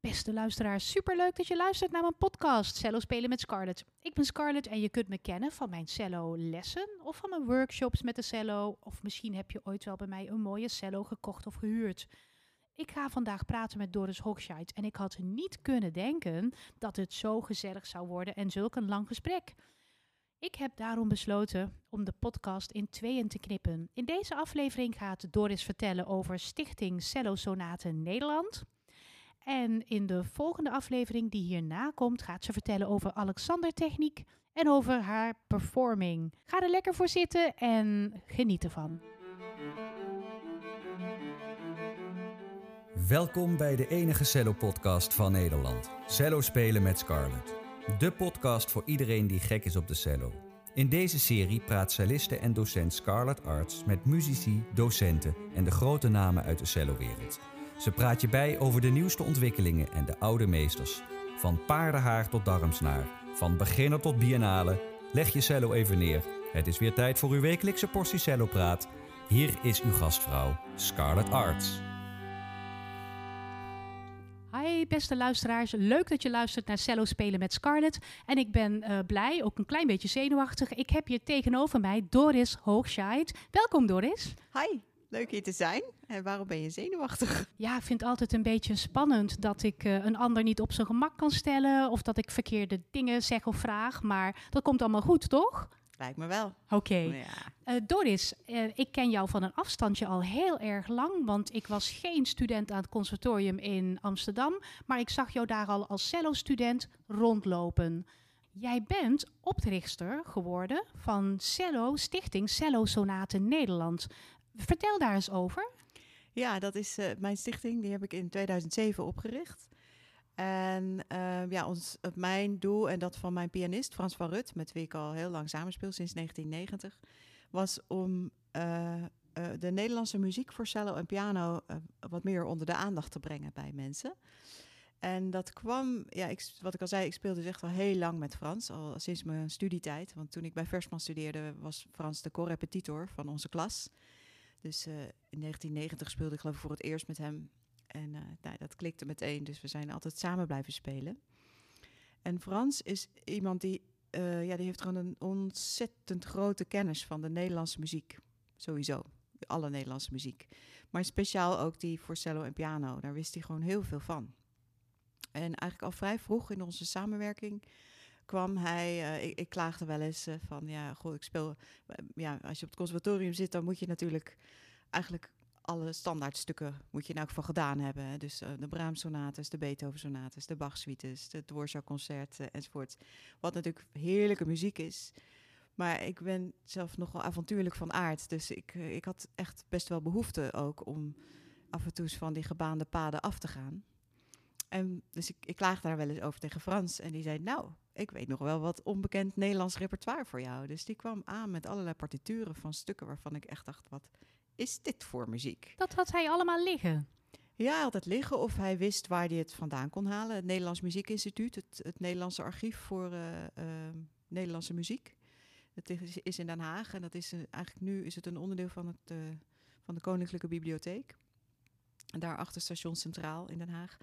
Beste luisteraars, superleuk dat je luistert naar mijn podcast Cello Spelen met Scarlett. Ik ben Scarlett en je kunt me kennen van mijn cello lessen of van mijn workshops met de cello. Of misschien heb je ooit wel bij mij een mooie cello gekocht of gehuurd. Ik ga vandaag praten met Doris Hochscheid en ik had niet kunnen denken dat het zo gezellig zou worden en zulk een lang gesprek. Ik heb daarom besloten om de podcast in tweeën te knippen. In deze aflevering gaat Doris vertellen over Stichting Cello Sonaten Nederland. En in de volgende aflevering die hierna komt, gaat ze vertellen over Alexander Techniek en over haar performing. Ga er lekker voor zitten en geniet ervan. Welkom bij de enige cello-podcast van Nederland. Cello spelen met Scarlett. De podcast voor iedereen die gek is op de cello. In deze serie praat celliste en docent Scarlett Arts met muzici, docenten en de grote namen uit de cellowereld. Ze praat je bij over de nieuwste ontwikkelingen en de oude meesters. Van paardenhaar tot darmsnaar, van beginner tot biennale. Leg je cello even neer. Het is weer tijd voor uw wekelijkse portie cellopraat. Hier is uw gastvrouw, Scarlett Arts. Hi beste luisteraars, leuk dat je luistert naar Cello Spelen met Scarlett. En ik ben uh, blij, ook een klein beetje zenuwachtig. Ik heb hier tegenover mij Doris Hoogscheid. Welkom Doris. Hi, leuk hier te zijn. En waarom ben je zenuwachtig? Ja, ik vind het altijd een beetje spannend dat ik uh, een ander niet op zijn gemak kan stellen. Of dat ik verkeerde dingen zeg of vraag. Maar dat komt allemaal goed, toch? Lijkt me wel. Oké. Okay. Ja. Uh, Doris, uh, ik ken jou van een afstandje al heel erg lang, want ik was geen student aan het conservatorium in Amsterdam, maar ik zag jou daar al als cello-student rondlopen. Jij bent oprichter geworden van Cello Stichting Cello Sonaten Nederland. Vertel daar eens over. Ja, dat is uh, mijn stichting. Die heb ik in 2007 opgericht. En uh, ja, ons, mijn doel en dat van mijn pianist Frans van Rut, met wie ik al heel lang samenspeel sinds 1990, was om de Nederlandse muziek voor cello en piano wat meer onder de aandacht te brengen bij mensen. En dat kwam, ja, ik, wat ik al zei, ik speelde dus echt al heel lang met Frans, al sinds mijn studietijd. Want toen ik bij Versman studeerde, was Frans de co-repetitor van onze klas. Dus in 1990 speelde ik geloof ik voor het eerst met hem en uh, nou, dat klikte meteen, dus we zijn altijd samen blijven spelen. En Frans is iemand die, uh, ja, die heeft gewoon een ontzettend grote kennis van de Nederlandse muziek. Sowieso, alle Nederlandse muziek. Maar speciaal ook die voor cello en piano, daar wist hij gewoon heel veel van. En eigenlijk al vrij vroeg in onze samenwerking kwam hij, uh, ik, ik, klaagde wel eens van, ja, goed, ik speel, ja, als je op het conservatorium zit, dan moet je natuurlijk eigenlijk alle standaardstukken moet je in elk geval gedaan hebben. Dus de Brahms-sonates, de Beethoven-sonates, de Bach-suites, de Dvorak-concert uh, enzovoort. Wat natuurlijk heerlijke muziek is. Maar ik ben zelf nogal avontuurlijk van aard. Dus ik, ik had echt best wel behoefte ook om af en toe van die gebaande paden af te gaan. En dus ik, ik klaagde daar wel eens over tegen Frans. En die zei, nou, ik weet nog wel wat onbekend Nederlands repertoire voor jou. Dus die kwam aan met allerlei partituren van stukken waarvan ik echt dacht, wat is dit voor muziek? Dat had hij allemaal liggen. Ja, hij had het liggen of hij wist waar hij het vandaan kon halen. Het Nederlands Muziekinstituut, het, het Nederlandse archief voor uh, uh, Nederlandse muziek. Het is, is, in Den Haag en dat is uh, eigenlijk nu is het een onderdeel van, het, van de Koninklijke Bibliotheek. En daar achter Station Centraal in Den Haag.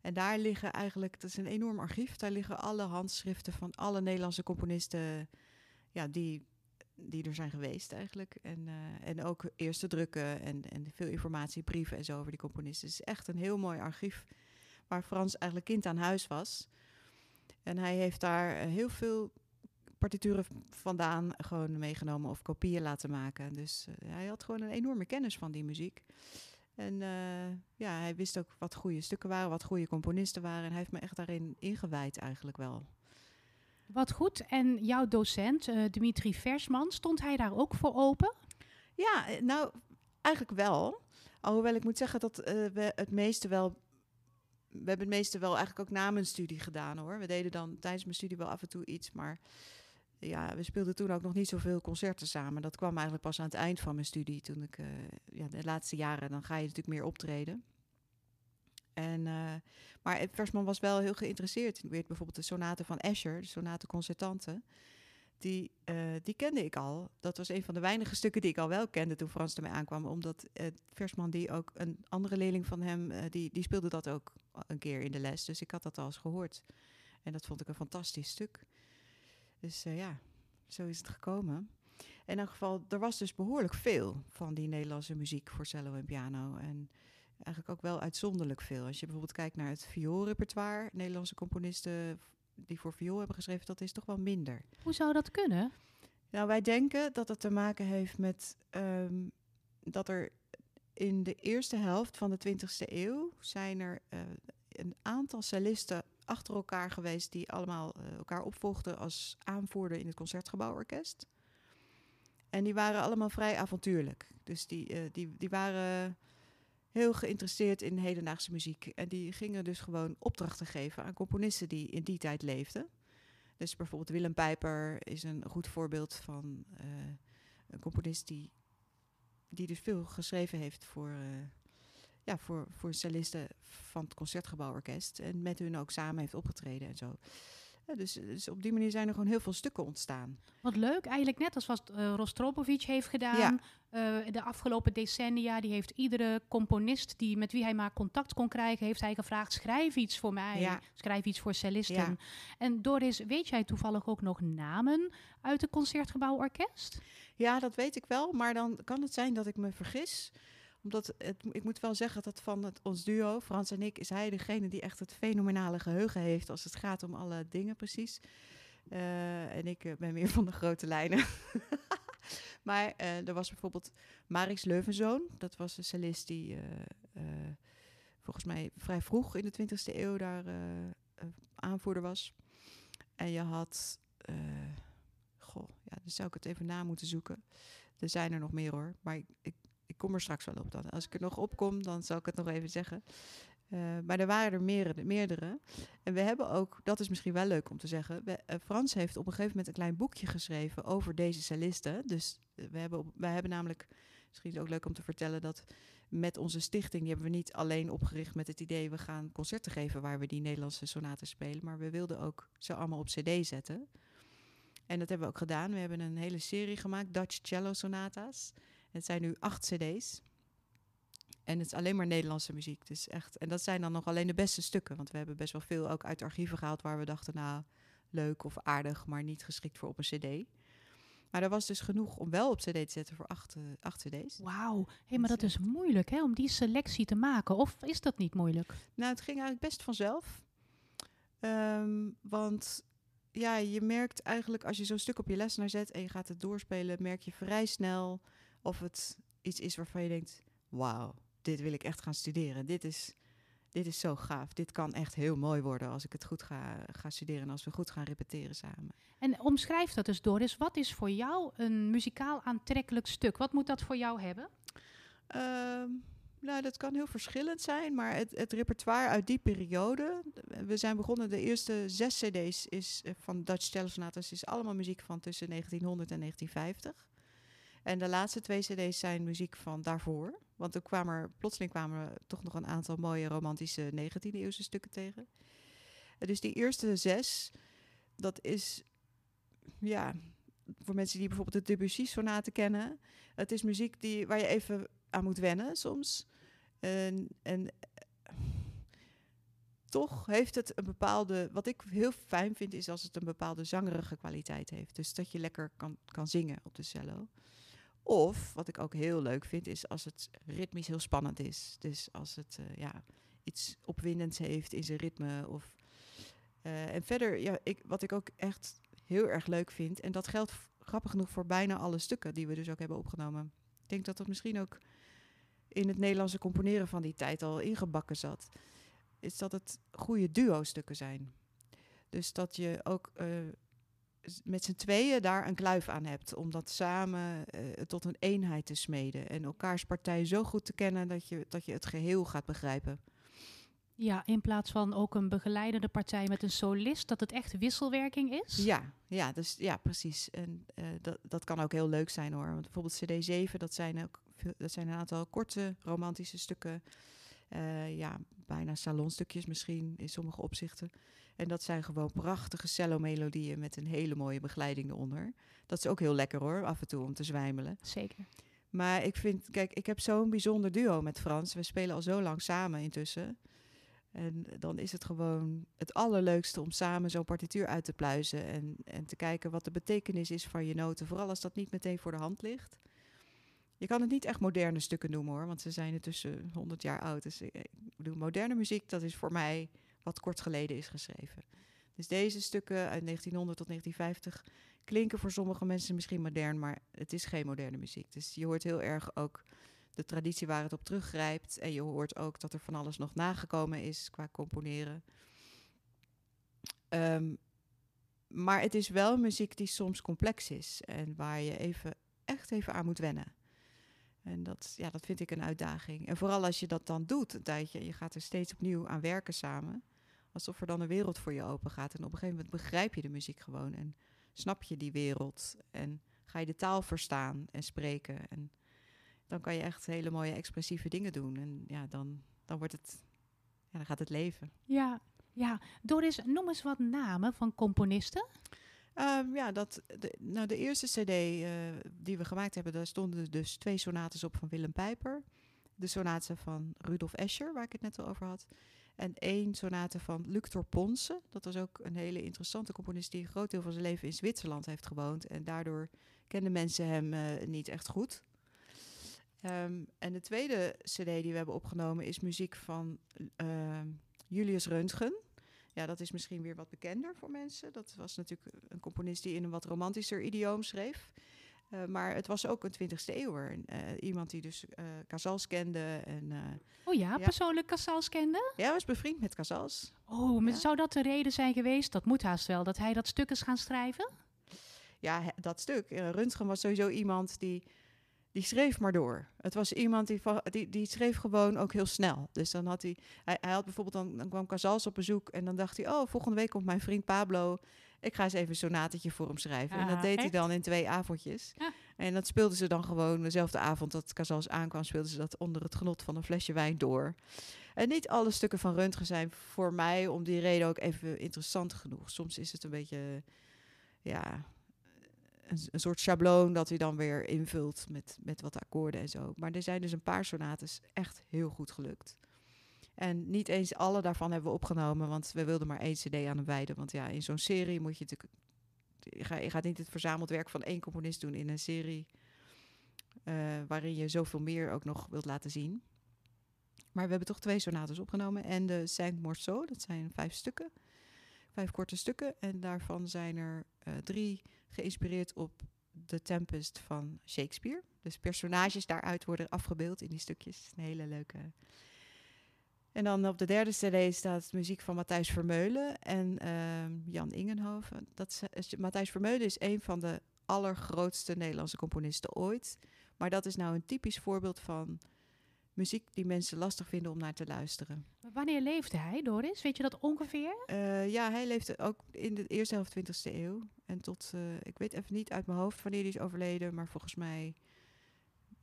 En daar liggen eigenlijk, dat is een enorm archief, daar liggen alle handschriften van alle Nederlandse componisten ja, die die er zijn geweest eigenlijk. En, uh, en ook eerste drukken en, en veel informatie, brieven en zo over die componisten. Het is echt een heel mooi archief waar Frans eigenlijk kind aan huis was. En hij heeft daar heel veel partituren vandaan gewoon meegenomen of kopieën laten maken. Dus uh, hij had gewoon een enorme kennis van die muziek. En uh, ja, hij wist ook wat goede stukken waren, wat goede componisten waren. En hij heeft me echt daarin ingewijd eigenlijk wel. Wat goed. En jouw docent, uh, Dimitri Versman, stond hij daar ook voor open? Ja, nou, eigenlijk wel. Alhoewel ik moet zeggen dat uh, we het meeste wel... We hebben het meeste wel eigenlijk ook na mijn studie gedaan, hoor. We deden dan tijdens mijn studie wel af en toe iets, maar... Ja, we speelden toen ook nog niet zoveel concerten samen. Dat kwam eigenlijk pas aan het eind van mijn studie. Toen ik, uh, ja, de laatste jaren, dan ga je natuurlijk meer optreden. En, uh, maar Versman was wel heel geïnteresseerd. Ik weet bijvoorbeeld de sonaten van Escher, de sonaten concertante. die, eh, die kende ik al. Dat was een van de weinige stukken die ik al wel kende toen Frans ermee aankwam. Omdat uh, Versman, die ook een andere leerling van hem, die, die speelde dat ook een keer in de les. Dus ik had dat al eens gehoord. En dat vond ik een fantastisch stuk. Dus ja, zo is het gekomen. In elk geval, er was dus behoorlijk veel van die Nederlandse muziek voor cello en piano. En eigenlijk ook wel uitzonderlijk veel. Als je bijvoorbeeld kijkt naar het vioolrepertoire, Nederlandse componisten die voor viool hebben geschreven, dat is toch wel minder. Hoe zou dat kunnen? Nou, wij denken dat het te maken heeft met um, dat er in de eerste helft van de 20e eeuw zijn er uh, een aantal cellisten achter elkaar geweest die allemaal uh, elkaar opvolgden als aanvoerder in het concertgebouworkest. En die waren allemaal vrij avontuurlijk. Dus die, uh, die, die waren heel geïnteresseerd in hedendaagse muziek. En die gingen dus gewoon opdrachten geven aan componisten die in die tijd leefden. Dus bijvoorbeeld Willem Pijper is een goed voorbeeld van uh, een componist die, die dus veel geschreven heeft voor, ja, voor, voor cellisten van het Concertgebouworkest. En met hun ook samen heeft opgetreden en zo. Ja, dus, dus, op die manier zijn er gewoon heel veel stukken ontstaan. Wat leuk, eigenlijk net als wat uh, Rostropovic heeft gedaan. Ja. Uh, de afgelopen decennia, die heeft iedere componist die, met wie hij maar contact kon krijgen, heeft hij gevraagd, schrijf iets voor mij, ja. schrijf iets voor cellisten. En Doris, weet jij toevallig ook nog namen uit het Concertgebouworkest? Ja, dat weet ik wel, maar dan kan het zijn dat ik me vergis omdat het, ik moet wel zeggen dat van het, ons duo, Frans en ik, is hij degene die echt het fenomenale geheugen heeft als het gaat om alle dingen precies. Uh, en ik uh, ben meer van de grote lijnen. maar uh, er was bijvoorbeeld Marix Leuvenzoon. Dat was een cellist die volgens mij vrij vroeg in de 20e eeuw daar aanvoerder was. En je had, goh, ja, dan zou ik het even na moeten zoeken. Er zijn er nog meer hoor, maar ik ik kom er straks wel op dan. Als ik er nog opkom, dan zal ik het nog even zeggen. Uh, maar er waren er meerdere, meerdere. En we hebben ook, dat is misschien wel leuk om te zeggen. We, uh, Frans heeft op een gegeven moment een klein boekje geschreven over deze cellisten. Dus uh, we hebben, op, hebben namelijk, misschien is het ook leuk om te vertellen dat met onze stichting, die hebben we niet alleen opgericht met het idee we gaan concerten geven waar we die Nederlandse sonaten spelen. Maar we wilden ook ze allemaal op CD zetten. En dat hebben we ook gedaan. We hebben een hele serie gemaakt, Dutch Cello Sonata's. Het zijn nu acht cd's. En het is alleen maar Nederlandse muziek. Dus echt, en dat zijn dan nog alleen de beste stukken. Want we hebben best wel veel ook uit archieven gehaald waar we dachten, nou, leuk of aardig, maar niet geschikt voor op een cd. Maar er was dus genoeg om wel op cd te zetten voor acht, uh, acht cd's. Wauw, hey, maar dat is moeilijk hè, om die selectie te maken. Of is dat niet moeilijk? Nou, het ging eigenlijk best vanzelf. Um, want ja, je merkt eigenlijk als je zo'n stuk op je lesnaar zet en je gaat het doorspelen, merk je vrij snel of het iets is waarvan je denkt: wauw, dit wil ik echt gaan studeren. Dit is, dit is zo gaaf. Dit kan echt heel mooi worden als ik het goed ga, ga studeren en als we goed gaan repeteren samen. En omschrijf dat dus, Doris. Wat is voor jou een muzikaal aantrekkelijk stuk? Wat moet dat voor jou hebben? Um, nou, dat kan heel verschillend zijn, maar het, het, repertoire uit die periode. We zijn begonnen, de eerste zes CD's is, eh, van Dutch Cello Sonatas is allemaal muziek van tussen 1900 en 1950. En de laatste twee cd's zijn muziek van daarvoor. Want er kwamen er, plotseling kwamen er toch nog een aantal mooie romantische 19e eeuwse stukken tegen. Dus die eerste zes, dat is, ja, voor mensen die bijvoorbeeld de Debussy-sonaten kennen. Het is muziek die, waar je even aan moet wennen soms. En, en toch heeft het een bepaalde. Wat ik heel fijn vind, is als het een bepaalde zangerige kwaliteit heeft. Dus dat je lekker kan, kan zingen op de cello. Of, wat ik ook heel leuk vind, is als het ritmisch heel spannend is. Dus als het uh, ja, iets opwindends heeft in zijn ritme. Of, uh, en verder, ja, ik, wat ik ook echt heel erg leuk vind, en dat geldt grappig genoeg voor bijna alle stukken die we dus ook hebben opgenomen. Ik denk dat dat misschien ook in het Nederlandse componeren van die tijd al ingebakken zat. Is dat het goede duo-stukken zijn. Dus dat je ook uh, met z'n tweeën daar een kluif aan hebt. Om dat samen uh, tot een eenheid te smeden. En elkaars partij zo goed te kennen dat je, dat je het geheel gaat begrijpen. Ja, in plaats van ook een begeleidende partij met een solist, dat het echt wisselwerking is? Ja, ja, dus, ja precies. En uh, dat, dat kan ook heel leuk zijn hoor. Want bijvoorbeeld CD7, dat zijn, ook, dat zijn een aantal korte romantische stukken. Eh, ja, bijna salonstukjes misschien in sommige opzichten. En dat zijn gewoon prachtige cello-melodieën met een hele mooie begeleiding eronder. Dat is ook heel lekker hoor, af en toe om te zwijmelen. Zeker. Maar ik vind, kijk, ik heb zo'n bijzonder duo met Frans. We spelen al zo lang samen intussen. En dan is het gewoon het allerleukste om samen zo'n partituur uit te pluizen. En, en te kijken wat de betekenis is van je noten. Vooral als dat niet meteen voor de hand ligt. Je kan het niet echt moderne stukken noemen hoor, want ze zijn intussen 100 jaar oud. Dus ik, ik bedoel, moderne muziek, dat is voor mij wat kort geleden is geschreven. Dus deze stukken uit 1900 tot 1950 klinken voor sommige mensen misschien modern, maar het is geen moderne muziek. Dus je hoort heel erg ook de traditie waar het op teruggrijpt. En je hoort ook dat er van alles nog nagekomen is qua componeren. Ehm, maar het is wel muziek die soms complex is en waar je even, echt even aan moet wennen. En dat, ja, dat vind ik een uitdaging. En vooral als je dat dan doet een tijdje, je gaat er steeds opnieuw aan werken samen. Alsof er dan een wereld voor je open gaat. En op een gegeven moment begrijp je de muziek gewoon. En snap je die wereld. En ga je de taal verstaan en spreken. En dan kan je echt hele mooie expressieve dingen doen. En ja, dan, dan wordt het, ja, dan gaat het leven. Ja, ja. Doris, noem eens wat namen van componisten. Um, ja, dat, de, nou, de eerste cd uh, die we gemaakt hebben, daar stonden dus twee sonates op van Willem Pijper. De sonate van Rudolf Escher, waar ik het net al over had. En één sonate van Luctor Ponce. Dat was ook een hele interessante componist die een groot deel van zijn leven in Zwitserland heeft gewoond. En daardoor kenden mensen hem uh, niet echt goed. Um, en de tweede cd die we hebben opgenomen is muziek van uh, Julius Röntgen. Ja, dat is misschien weer wat bekender voor mensen. Dat was natuurlijk een componist die in een wat romantischer idioom schreef. Uh, maar het was ook een 20e eeuwer. Uh, iemand die dus uh, Casals kende. En, oh ja, ja, persoonlijk Casals kende? Ja, was bevriend met Casals. Oh, maar ja. zou dat de reden zijn geweest? Dat moet haast wel, dat hij dat stuk is gaan schrijven? Ja, dat stuk. Röntgen was sowieso iemand die die schreef maar door. Het was iemand die, die, die schreef gewoon ook heel snel. Dus dan had hij, hij, hij had bijvoorbeeld, dan, dan kwam Casals op bezoek en dan dacht hij, oh, volgende week komt mijn vriend Pablo. Ik ga eens even een sonatetje voor hem schrijven. Ah, en dat deed echt? hij dan in twee avondjes. Ja. En dat speelden ze dan gewoon dezelfde avond dat Casals aankwam, speelden ze dat onder het genot van een flesje wijn door. En niet alle stukken van Röntgen zijn voor mij om die reden ook even interessant genoeg. Soms is het een beetje, ja, een, een, soort schabloon dat hij dan weer invult met, met wat akkoorden en zo. Maar er zijn dus een paar sonates echt heel goed gelukt. En niet eens alle daarvan hebben we opgenomen, want we wilden maar één cd aan hem wijden. Want ja, in zo'n serie moet je natuurlijk... Je, ga, je gaat niet het verzameld werk van één componist doen in een serie... Uh, waarin je zoveel meer ook nog wilt laten zien. Maar we hebben toch twee sonates opgenomen. En de Saint Morceau, dat zijn vijf stukken. Vijf korte stukken. En daarvan zijn er uh, drie geïnspireerd op The Tempest van Shakespeare. Dus personages daaruit worden afgebeeld in die stukjes. Een hele leuke. En dan op de derde CD staat muziek van Matthijs Vermeulen en uh, Jan Ingenhoven. Dat is, Matthijs Vermeulen is een van de allergrootste Nederlandse componisten ooit. Maar dat is nou een typisch voorbeeld van muziek die mensen lastig vinden om naar te luisteren. Maar wanneer leefde hij, Doris? Weet je dat ongeveer? Uh, ja, hij leefde ook in de eerste helft 20e eeuw. En tot, uh, ik weet even niet uit mijn hoofd wanneer hij is overleden, maar volgens mij,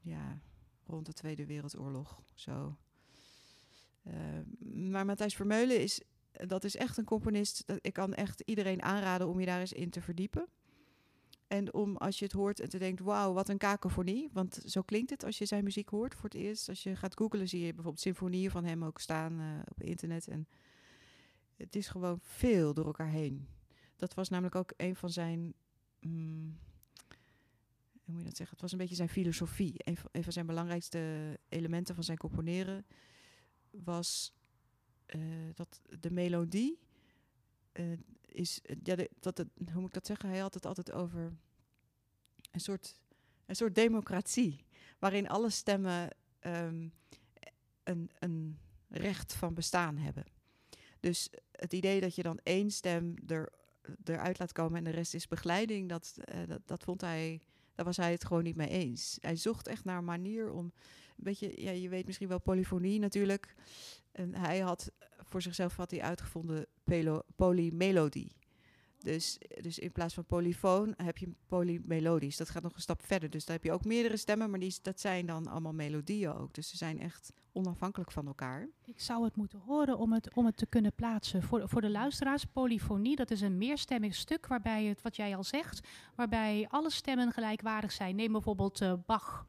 ja, rond de Tweede Wereldoorlog, zo. Uh, maar Matthijs Vermeulen is, dat is echt een componist. Dat, ik kan echt iedereen aanraden om je daar eens in te verdiepen. En om als je het hoort en te denkt, wauw, wat een kakofonie. Want zo klinkt het als je zijn muziek hoort voor het eerst. Als je gaat googlen zie je bijvoorbeeld symfonieën van hem ook staan uh, op internet. En het is gewoon veel door elkaar heen. Dat was namelijk ook een van zijn... Mm, hoe moet je dat zeggen? Het was een beetje zijn filosofie. Een van zijn belangrijkste elementen van zijn componeren was uh, dat de melodie uh, is, ja, de, dat hoe moet ik dat zeggen? Hij had het altijd over een soort, een soort democratie, waarin alle stemmen um, een, een recht van bestaan hebben. Dus het idee dat je dan één stem er, eruit laat komen en de rest is begeleiding, dat, dat, dat vond hij, daar was hij het gewoon niet mee eens. Hij zocht echt naar een manier om, ja, je weet misschien wel polyfonie natuurlijk. En hij had voor zichzelf had hij uitgevonden polymelodie. Dus, dus in plaats van polyfoon heb je polymelodisch. Dat gaat nog een stap verder. Dus daar heb je ook meerdere stemmen, maar die, dat zijn dan allemaal melodieën ook. Dus ze zijn echt onafhankelijk van elkaar. Ik zou het moeten horen om het, om het te kunnen plaatsen. Voor, voor de luisteraars, polyfonie, dat is een meerstemmig stuk waarbij het, wat jij al zegt, waarbij alle stemmen gelijkwaardig zijn. Neem bijvoorbeeld uh, Bach,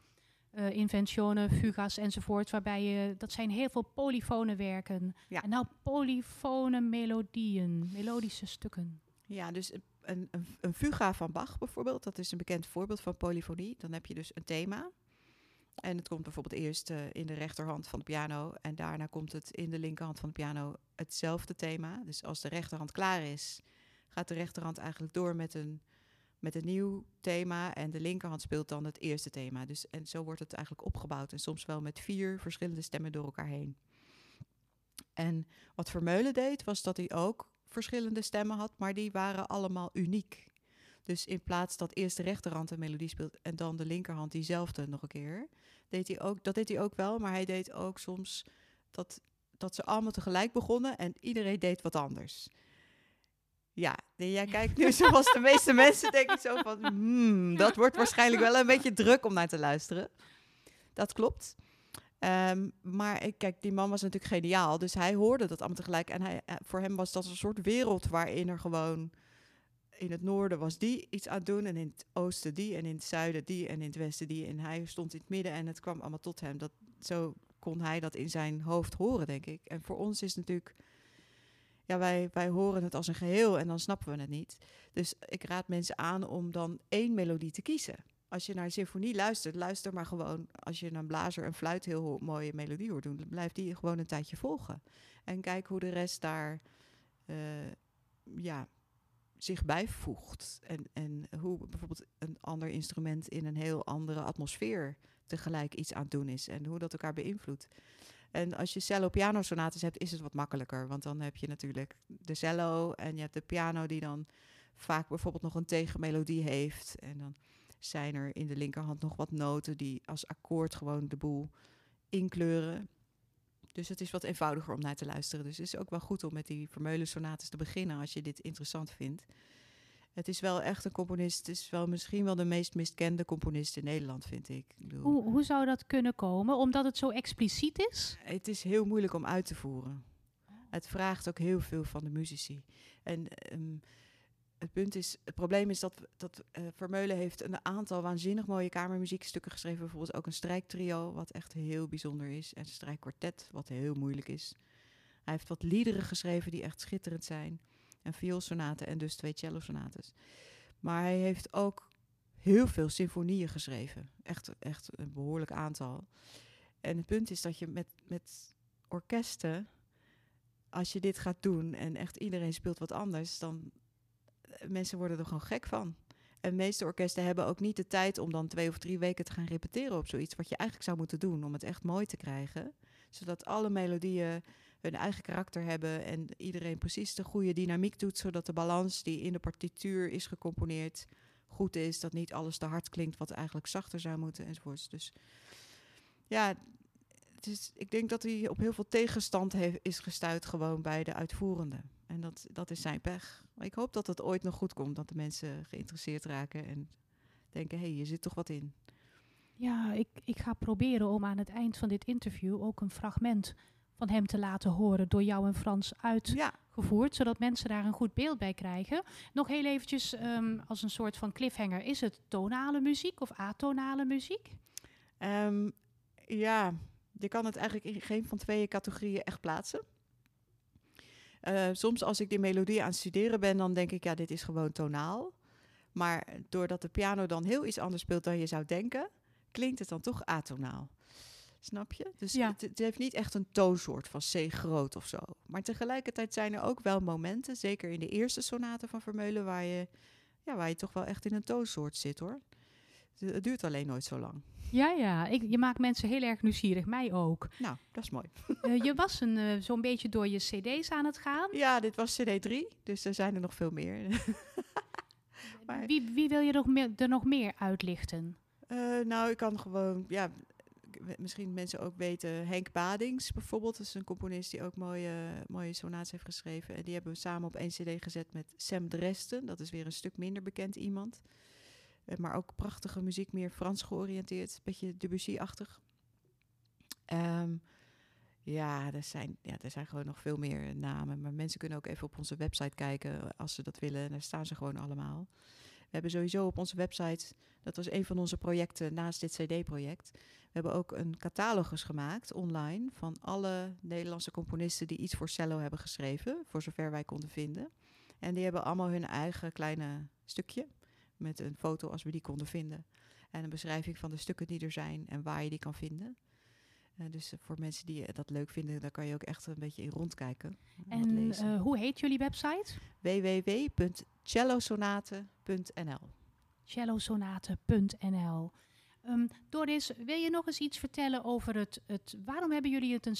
uh, Inventionen, Fugas enzovoort, waarbij je, dat zijn heel veel polyfone werken. Ja. En nou polyfone melodieën, melodische stukken. Ja, dus een, een, een fuga van Bach bijvoorbeeld, dat is een bekend voorbeeld van polyfonie. Dan heb je dus een thema. En het komt bijvoorbeeld eerst uh, in de rechterhand van de piano en daarna komt het in de linkerhand van de piano hetzelfde thema. Dus als de rechterhand klaar is, gaat de rechterhand eigenlijk door met een, met een nieuw thema en de linkerhand speelt dan het eerste thema. Dus, en zo wordt het eigenlijk opgebouwd en soms wel met vier verschillende stemmen door elkaar heen. En wat Vermeulen deed, was dat hij ook verschillende stemmen had, maar die waren allemaal uniek. Dus in plaats dat eerst de rechterhand een melodie speelt en dan de linkerhand diezelfde nog een keer, deed hij ook, dat deed hij ook wel, maar hij deed ook soms dat, dat ze allemaal tegelijk begonnen en iedereen deed wat anders. Ja, jij kijkt nu zoals de meeste mensen denk ik zo van, hmm, dat wordt waarschijnlijk wel een beetje druk om naar te luisteren. Dat klopt. Um, maar ik, kijk, die man was natuurlijk geniaal. Dus hij hoorde dat allemaal tegelijk. En hij, uh, voor hem was dat een soort wereld waarin er gewoon... In het noorden was die iets aan het doen. En in het oosten die. En in het zuiden die. En in het westen die. En hij stond in het midden. En het kwam allemaal tot hem. Dat, zo kon hij dat in zijn hoofd horen, denk ik. En voor ons is natuurlijk... Ja, wij, wij horen het als een geheel. En dan snappen we het niet. Dus ik raad mensen aan om dan één melodie te kiezen als je naar een symfonie luistert, luister maar gewoon. Als je een blazer en fluit heel mooie melodie hoort doen, blijf die gewoon een tijdje volgen. En kijk hoe de rest daar uh, ja, zich bijvoegt. En, en hoe bijvoorbeeld een ander instrument in een heel andere atmosfeer tegelijk iets aan het doen is. En hoe dat elkaar beïnvloedt. En als je cello-piano sonates hebt, is het wat makkelijker. Want dan heb je natuurlijk de cello en je hebt de piano die dan vaak bijvoorbeeld nog een tegenmelodie heeft. En dan zijn er in de linkerhand nog wat noten die als akkoord gewoon de boel inkleuren. Dus het is wat eenvoudiger om naar te luisteren. Dus het is ook wel goed om met die Vermeulen sonates te beginnen als je dit interessant vindt. Het is wel echt een componist. Het is wel misschien wel de meest miskende componist in Nederland, vind ik. ik bedoel, hoe, hoe zou dat kunnen komen? Omdat het zo expliciet is? Het is heel moeilijk om uit te voeren. Het vraagt ook heel veel van de muzici. En um, het punt is, het probleem is dat, dat uh, Vermeulen heeft een aantal waanzinnig mooie kamermuziekstukken geschreven. Bijvoorbeeld ook een strijktrio, wat echt heel bijzonder is. En een strijkkwartet, wat heel moeilijk is. Hij heeft wat liederen geschreven die echt schitterend zijn. En vioolsonaten en dus twee cellosonates. Maar hij heeft ook heel veel symfonieën geschreven. Echt, echt een behoorlijk aantal. En het punt is dat je met, met orkesten, als je dit gaat doen en echt iedereen speelt wat anders, dan mensen worden er gewoon gek van. En de meeste orkesten hebben ook niet de tijd om dan twee of drie weken te gaan repeteren op zoiets. Wat je eigenlijk zou moeten doen om het echt mooi te krijgen. Zodat alle melodieën hun eigen karakter hebben en iedereen precies de goede dynamiek doet. Zodat de balans die in de partituur is gecomponeerd goed is. Dat niet alles te hard klinkt wat eigenlijk zachter zou moeten enzovoorts. Dus ja, ik denk dat hij op heel veel tegenstand heeft, is gestuurd gewoon bij de uitvoerende. En dat, dat is zijn pech. Maar ik hoop dat het ooit nog goed komt. Dat de mensen geïnteresseerd raken en denken, hé, hey, je zit toch wat in. Ja, ik, ik ga proberen om aan het eind van dit interview ook een fragment van hem te laten horen door jou en Frans uitgevoerd, zodat mensen daar een goed beeld bij krijgen. Nog heel eventjes um, als een soort van cliffhanger, is het tonale muziek of atonale muziek? Um, ja, je kan het eigenlijk in geen van twee categorieën echt plaatsen. Uh, soms als ik die melodie aan het studeren ben, dan denk ik, ja, dit is gewoon tonaal. Maar doordat de piano dan heel iets anders speelt dan je zou denken, klinkt het dan toch atonaal. Snap je? Dus Ja. het, het heeft niet echt een toonsoort van C groot of zo. Maar tegelijkertijd zijn er ook wel momenten, zeker in de eerste sonaten van Vermeulen, waar je, ja, waar je toch wel echt in een toonsoort zit hoor. Het, duurt alleen nooit zo lang. Ja, ja. Ik, je maakt mensen heel erg nieuwsgierig, mij ook. Nou, dat is mooi. Eh, je was een, eh, zo'n beetje door je cd's aan het gaan. Ja, dit was CD3, dus er zijn er nog veel meer. Maar- Wie, wie wil je nog meer, er nog meer uitlichten? Eh, nou, ik kan gewoon, ja, misschien mensen ook weten, Henk Badings bijvoorbeeld. Dat is een componist die ook mooie, mooie sonates heeft geschreven. En die hebben we samen op één cd gezet met Sam Dresden. Dat is weer een stuk minder bekend iemand. Eh, maar ook prachtige muziek, meer Frans georiënteerd. Beetje Debussy-achtig. Ehm, ja, er zijn, ja, er zijn gewoon nog veel meer namen. Maar mensen kunnen ook even op onze website kijken als ze dat willen. En daar staan ze gewoon allemaal. We hebben sowieso op onze website, dat was een van onze projecten naast dit CD-project. We hebben ook een catalogus gemaakt online van alle Nederlandse componisten die iets voor cello hebben geschreven, voor zover wij konden vinden. En die hebben allemaal hun eigen kleine stukje met een foto als we die konden vinden. En een beschrijving van de stukken die er zijn en waar je die kan vinden. Eh, dus eh, voor mensen die eh, dat leuk vinden, daar kan je ook echt een beetje in rondkijken. en hoe heet jullie website? www.cellosonaten.nl cellosonaten.nl. Ehm Doris, wil je nog eens iets vertellen over het, het... Waarom hebben jullie het een